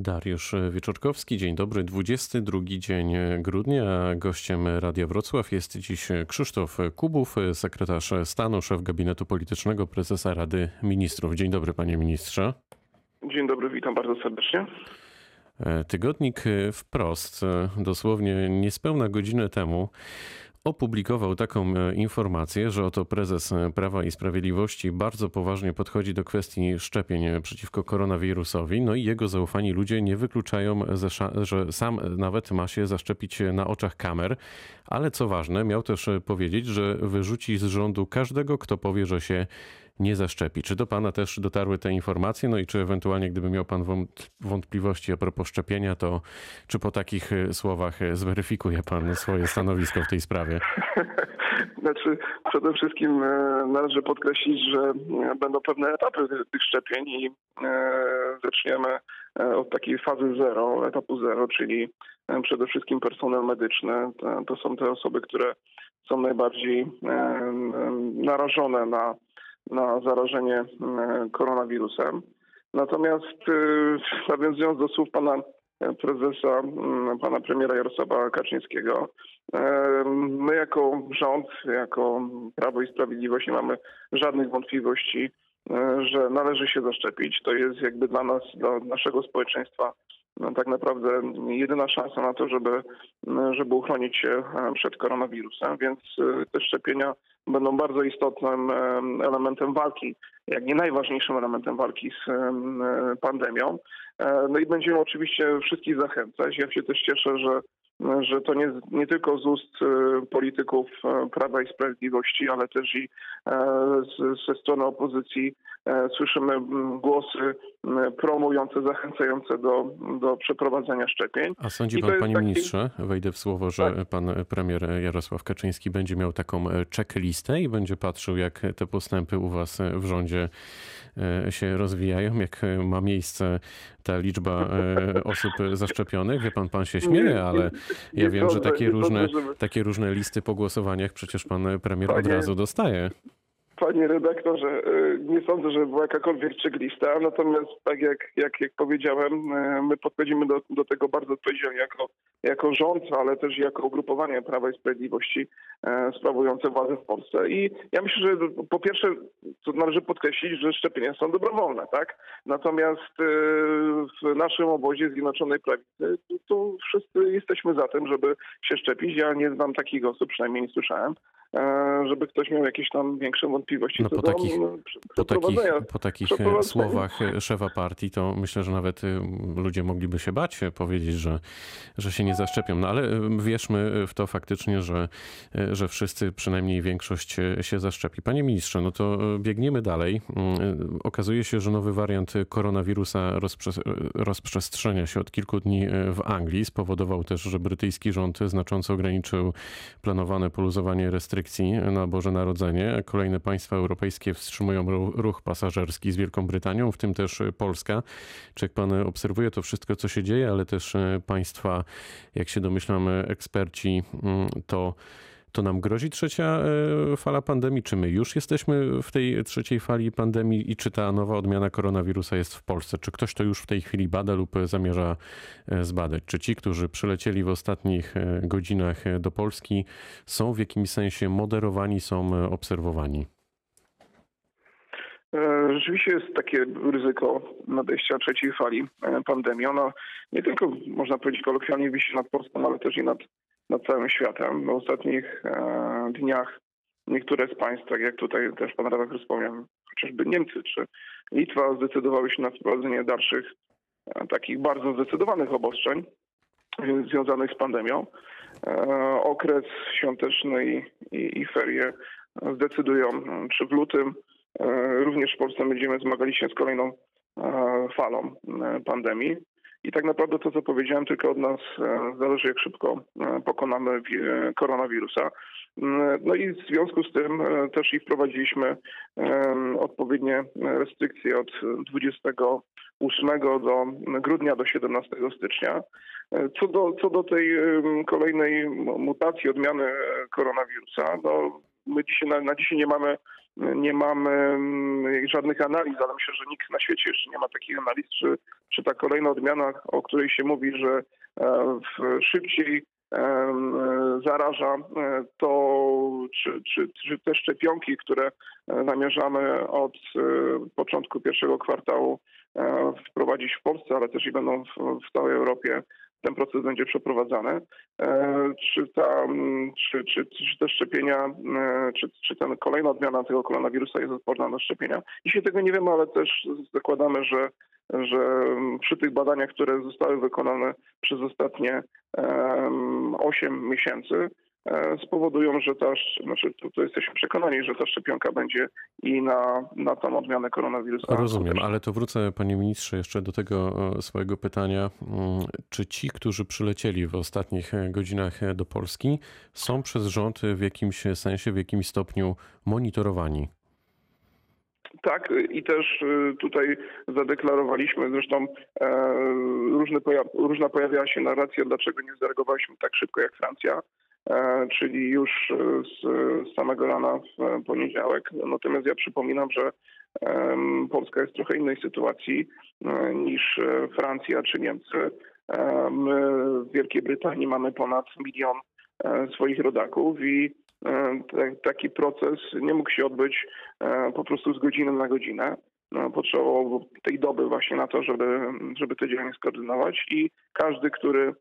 Dariusz Wieczorkowski, dzień dobry. 22 dzień grudnia. Gościem Radia Wrocław jest dziś Krzysztof Kubów, sekretarz stanu, szef gabinetu politycznego prezesa Rady Ministrów. Dzień dobry, panie ministrze. Dzień dobry, witam bardzo serdecznie. Tygodnik wprost, dosłownie niespełna godzinę temu, opublikował taką e, informację, że oto prezes e, Prawa i Sprawiedliwości bardzo poważnie podchodzi do kwestii szczepień e, przeciwko koronawirusowi. No i jego zaufani ludzie nie wykluczają, że sam nawet ma się zaszczepić na oczach kamer. Ale co ważne, miał też powiedzieć, że wyrzuci z rządu każdego, kto powie, że się nie zaszczepi. Czy do Pana też dotarły te informacje? No i czy ewentualnie, gdyby miał Pan wątpliwości a propos szczepienia, to czy po takich e, słowach e, zweryfikuje Pan swoje stanowisko w tej sprawie? Znaczy, przede wszystkim e, należy podkreślić, że będą pewne etapy tych szczepień i zaczniemy od takiej fazy zero, etapu zero, czyli przede wszystkim personel medyczny. To są te osoby, które są najbardziej narażone na na zarażenie mm, koronawirusem. Natomiast y, nawiązując do słów pana e, prezesa, pana premiera Jarosława Kaczyńskiego, e, my jako rząd, jako Prawo i Sprawiedliwość nie mamy żadnych wątpliwości, e, że należy się zaszczepić. To jest jakby dla nas, dla naszego społeczeństwa no, tak naprawdę jedyna szansa na to, żeby, żeby uchronić się przed koronawirusem, więc te szczepienia będą bardzo istotnym elementem walki, jak nie najważniejszym elementem walki z pandemią. E, no i będziemy oczywiście wszystkich zachęcać. Ja się też cieszę, że że to nie, nie tylko z ust e, polityków e, Prawa i Sprawiedliwości, ale też i ze strony opozycji słyszymy głosy promujące, zachęcające do, do przeprowadzenia szczepień. A sądzi pan, panie taki... ministrze, wejdę w słowo, że tak. pan premier Jarosław Kaczyński będzie miał taką checklistę i będzie patrzył, jak te postępy u was w rządzie się rozwijają, jak ma miejsce ta liczba osób zaszczepionych. Wie pan, pan się śmieje, ale ja wiem, że takie różne, takie różne listy po głosowaniach przecież pan premier od razu dostaje. Panie redaktorze, y, nie sądzę, że była jakakolwiek checklista, natomiast tak jak, jak, jak powiedziałem, y, my podchodzimy do, do tego bardzo odpowiedzialnie jako, jako rząd, ale też jako ugrupowanie Prawa i Sprawiedliwości e, sprawujące władzę w Polsce. I ja myślę, że po pierwsze to należy podkreślić, że szczepienia są dobrowolne, tak? Natomiast e, w naszym obozie Zjednoczonej Prawicy to wszyscy jesteśmy za tym, żeby się szczepić. Ja nie znam takich osób, przynajmniej nie słyszałem, e, żeby ktoś miał jakieś tam większe wątpliwości no, po, takich, po takich, po takich słowach szefa partii to myślę, że nawet ludzie mogliby się bać powiedzieć, że, że się nie zaszczepią. No ale wierzmy w to faktycznie, że, że wszyscy, przynajmniej większość się zaszczepi. Panie ministrze, no to biegniemy dalej. Okazuje się, że nowy wariant koronawirusa rozprze rozprzestrzenia się od kilku dni w Anglii. Spowodował też, że brytyjski rząd znacząco ograniczył planowane poluzowanie restrykcji na Boże Narodzenie. Kolejne państwa europejskie wstrzymują ruch pasażerski z Wielką Brytanią, w tym też Polska. Czy jak pan obserwuje to wszystko, co się dzieje, ale też państwa, jak się domyślam, eksperci, to to nam grozi trzecia e, fala pandemii? Czy my już jesteśmy w tej trzeciej fali pandemii i czy ta nowa odmiana koronawirusa jest w Polsce? Czy ktoś to już w tej chwili bada lub zamierza e, zbadać? Czy ci, którzy przylecieli w ostatnich e, godzinach do Polski, są w jakimś sensie moderowani, są obserwowani? Rzeczywiście jest takie ryzyko nadejścia trzeciej fali pandemii. Ona nie tylko, można powiedzieć, kolokwialnie wisi nad Polską, ale też i nad nad całym światem. W ostatnich e, dniach niektóre z państw, tak jak tutaj też pan redaktor wspomniał, chociażby Niemcy czy Litwa zdecydowały się na wprowadzenie dalszych e, takich bardzo zdecydowanych obostrzeń związanych z pandemią. E, okres świąteczny i, i, i ferie zdecydują, czy w lutym również w Polsce będziemy zmagali się z kolejną falą pandemii. I tak naprawdę to, co powiedziałem, tylko od nas e, zależy, jak szybko e, pokonamy e, koronawirusa. Mm, no i w związku z tym też i wprowadziliśmy odpowiednie restrykcje od 28 do grudnia do 17 stycznia. Co do, co do tej kolejnej mutacji, odmiany koronawirusa, no my dzisiaj, na, na dzisiaj nie mamy nie mamy mm, żadnych analiz, ale myślę, że nikt na świecie jeszcze nie ma takich analiz, czy, czy ta kolejna odmiana, o której się mówi, że szybciej zaraża, to czy, czy, czy te szczepionki, które namierzamy od początku pierwszego kwartału wprowadzić w Polsce, ale też i będą w, w całej Europie ten proces będzie przeprowadzany. E, czy, ta, czy, czy, czy te szczepienia, e, czy, czy ten kolejna odmiana tego koronawirusa jest odporna na szczepienia? Dzisiaj tego nie wiemy, ale też zakładamy, że, że przy tych badaniach, które zostały wykonane przez ostatnie 8 miesięcy, E, spowodują, że ta, znaczy tu jesteśmy przekonani, że ta szczepionka będzie i na, na tą odmianę koronawirusa. Rozumiem, ale to wrócę panie ministrze jeszcze do tego e, swojego pytania. Mm, czy ci, którzy przylecieli w ostatnich e, godzinach do Polski są przez rząd w jakimś sensie, w jakimś stopniu monitorowani? Tak, i też tutaj zadeklarowaliśmy, zresztą różne pojaw, różna pojawiała się narracja, dlaczego nie zareagowaliśmy tak szybko jak Francja. E, czyli już e, z samego rana w poniedziałek. Natomiast ja przypominam, że Polska jest w trochę innej sytuacji e, niż Francja czy Niemcy. My w Wielkiej Brytanii mamy ponad milion swoich rodaków i taki proces nie mógł się odbyć po prostu z godziny na godzinę. No, potrzebowało tej doby właśnie na to, żeby, żeby te działania skoordynować i każdy, który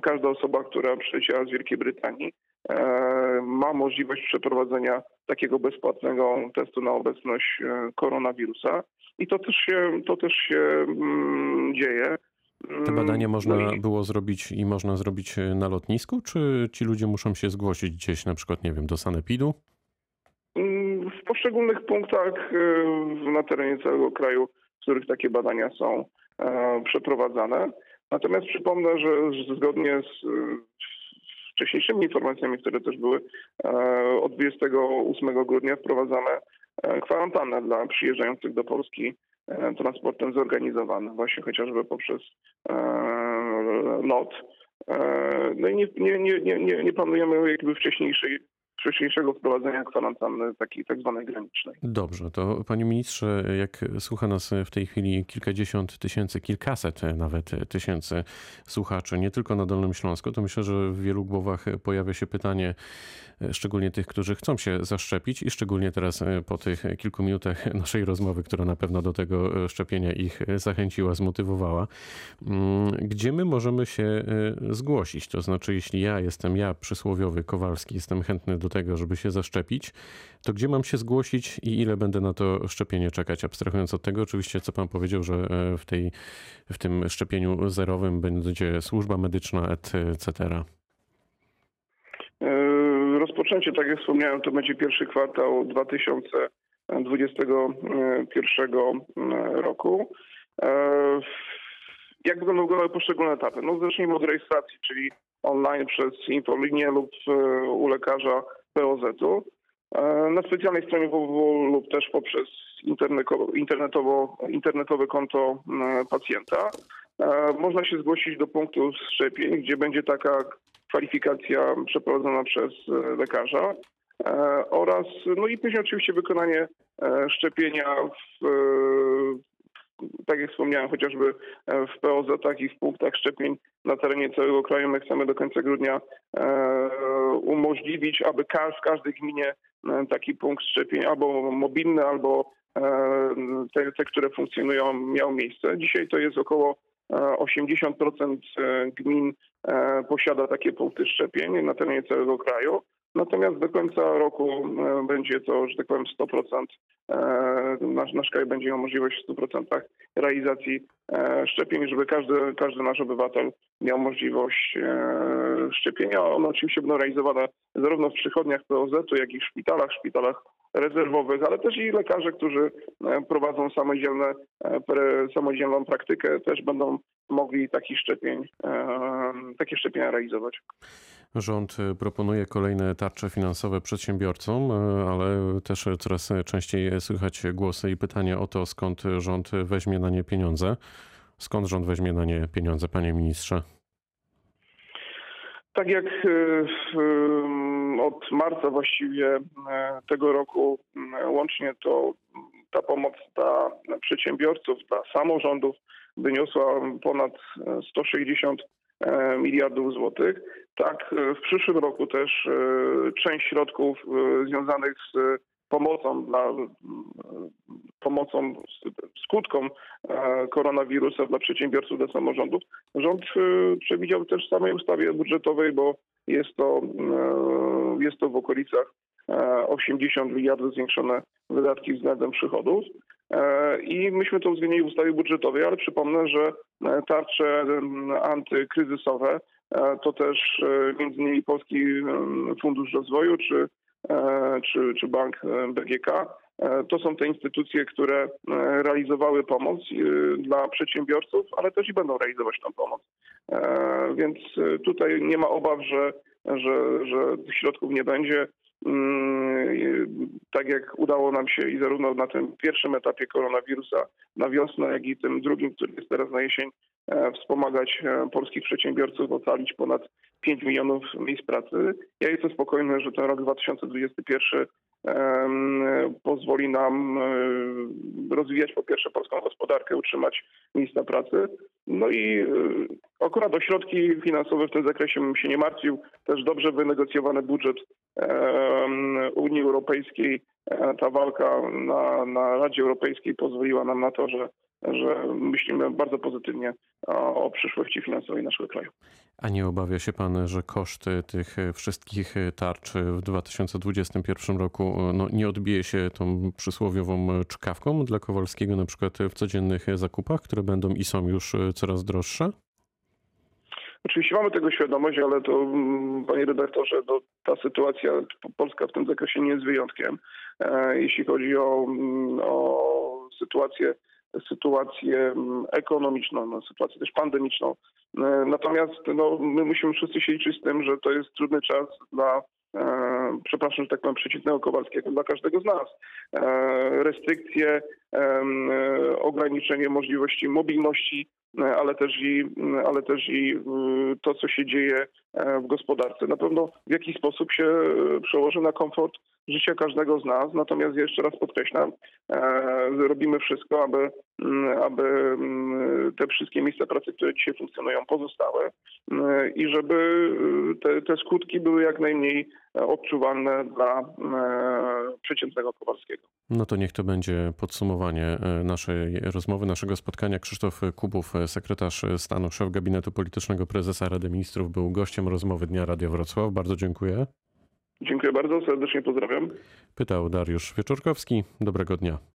każda osoba, która przyleciała z Wielkiej Brytanii, e, ma możliwość przeprowadzenia takiego bezpłatnego testu na obecność e, koronawirusa. I to też się, to też się mm, dzieje. Te badania można no było zrobić i można zrobić e, na lotnisku, czy ci ludzie muszą się zgłosić gdzieś, na przykład, nie wiem, do sanepidu? Mm, w poszczególnych punktach na terenie całego kraju, w których takie badania są przeprowadzane. Natomiast przypomnę, że zgodnie z wcześniejszymi informacjami, które też były, e, od 28 grudnia wprowadzamy e, kwarantannę dla przyjeżdżających do Polski e, transportem zorganizowanym, właśnie chociażby poprzez lot. No i nie, nie, nie, nie, nie planujemy jakby wcześniejszej wcześniejszego wprowadzenia kwarantanny takiej tak zwanej granicznej. Dobrze, to panie ministrze, jak słucha nas w tej chwili kilkadziesiąt tysięcy, kilkaset nawet tysięcy słuchaczy, nie tylko na Dolnym Śląsku, to myślę, że w wielu głowach pojawia się pytanie, szczególnie tych, którzy chcą się zaszczepić i szczególnie teraz po tych kilku minutach naszej rozmowy, która na pewno do tego szczepienia ich zachęciła, zmotywowała. Mm, gdzie my możemy się e, zgłosić? To znaczy, jeśli ja jestem, ja przysłowiowy Kowalski, jestem chętny do tego, żeby się zaszczepić, to gdzie mam się zgłosić i ile będę na to szczepienie czekać? Abstrahując od tego, oczywiście, co pan powiedział, że e, w, tej, w tym szczepieniu zerowym będzie służba medyczna, etc. E, rozpoczęcie, tak jak wspomniałem, to będzie pierwszy kwartał 2021 roku. E, jak będą wyglądały poszczególne etapy? No zacznijmy od rejestracji, czyli online przez infolinię lub u lekarza POZ-u. E, na specjalnej stronie www lub też poprzez internetowo, internetowe konto e, pacjenta. E, można się zgłosić do punktu szczepień, gdzie będzie taka kwalifikacja przeprowadzona przez lekarza oraz no i później oczywiście wykonanie szczepienia w, tak jak wspomniałem, chociażby e, w POZ-ach i w punktach szczepień na terenie całego kraju. My chcemy do końca grudnia e, umożliwić, aby w każdej gminie e, taki punkt szczepień albo mobilny, albo te, te które funkcjonują, miał miejsce. Dzisiaj to jest około 80% gmin posiada takie punkty szczepień na terenie całego kraju. Natomiast do końca roku e, będzie to, że tak powiem, 100%. E, nasz, nasz kraj będzie miał możliwość w 100% realizacji e, szczepień, żeby każdy, każdy nasz obywatel miał możliwość szczepienia. One oczywiście będą realizowane zarówno w przychodniach POZ-u, jak i w szpitalach, szpitalach rezerwowych, ale też i lekarze, którzy prowadzą samodzielne, samodzielną praktykę, też będą mogli takich szczepień, takie szczepienia realizować. Rząd proponuje kolejne tarcze finansowe przedsiębiorcom, ale też coraz częściej słychać głosy i pytania o to, skąd rząd weźmie na nie pieniądze. Skąd rząd weźmie na nie pieniądze, panie ministrze? Tak jak od marca właściwie tego roku łącznie to ta pomoc dla przedsiębiorców, dla samorządów wyniosła ponad 160 miliardów złotych. Tak, w przyszłym roku też część środków związanych z pomocą dla pomocą skutkom koronawirusa dla przedsiębiorców, dla samorządów. Rząd przewidział też w samej ustawie budżetowej, bo jest to, jest to w okolicach 80 miliardów zwiększone wydatki względem przychodów. I myśmy to uwzględnili w ustawie budżetowej, ale przypomnę, że tarcze antykryzysowe to też między innymi Polski Fundusz Rozwoju czy, czy, czy Bank BGK. To są te instytucje, które realizowały pomoc dla przedsiębiorców, ale też i będą realizować tę pomoc. Więc tutaj nie ma obaw, że, że, że tych środków nie będzie tak jak udało nam się i zarówno na tym pierwszym etapie koronawirusa na wiosnę, jak i tym drugim, który jest teraz na jesień, wspomagać polskich przedsiębiorców, ocalić ponad 5 milionów miejsc pracy. Ja jestem spokojny, że ten rok 2021 pozwoli nam rozwijać po pierwsze polską gospodarkę, utrzymać miejsca pracy. No i akurat o środki finansowe w tym zakresie bym się nie martwił. Też dobrze wynegocjowany budżet Unii Europejskiej, ta walka na, na Radzie Europejskiej pozwoliła nam na to, że że myślimy bardzo pozytywnie o przyszłości finansowej naszego kraju. A nie obawia się pan, że koszty tych wszystkich tarcz w 2021 roku no, nie odbije się tą przysłowiową czkawką dla Kowalskiego, na przykład w codziennych zakupach, które będą i są już coraz droższe? Oczywiście mamy tego świadomość, ale to, panie redaktorze, no, ta sytuacja Polska w tym zakresie nie jest wyjątkiem. Jeśli chodzi o, o sytuację sytuację ekonomiczną, no, sytuację też pandemiczną. Natomiast no, my musimy wszyscy się liczyć z tym, że to jest trudny czas dla e, przepraszam, że tak powiem, przeciwnego Kowalskiego dla każdego z nas. E, restrykcje, e, ograniczenie możliwości mobilności, ale też i, ale też i to, co się dzieje w gospodarce. Na pewno w jakiś sposób się przełoży na komfort życia każdego z nas. Natomiast jeszcze raz podkreślam, robimy wszystko, aby, aby te wszystkie miejsca pracy, które dzisiaj funkcjonują, pozostały i żeby te, te skutki były jak najmniej odczuwalne dla przeciętnego Kowalskiego. No to niech to będzie podsumowanie naszej rozmowy, naszego spotkania. Krzysztof Kubów, sekretarz stanu, szef gabinetu politycznego prezesa Rady Ministrów, był gościem rozmowy Dnia Radio Wrocław. Bardzo dziękuję. Dziękuję bardzo, serdecznie pozdrawiam. Pytał Dariusz Wieczorkowski. Dobrego dnia.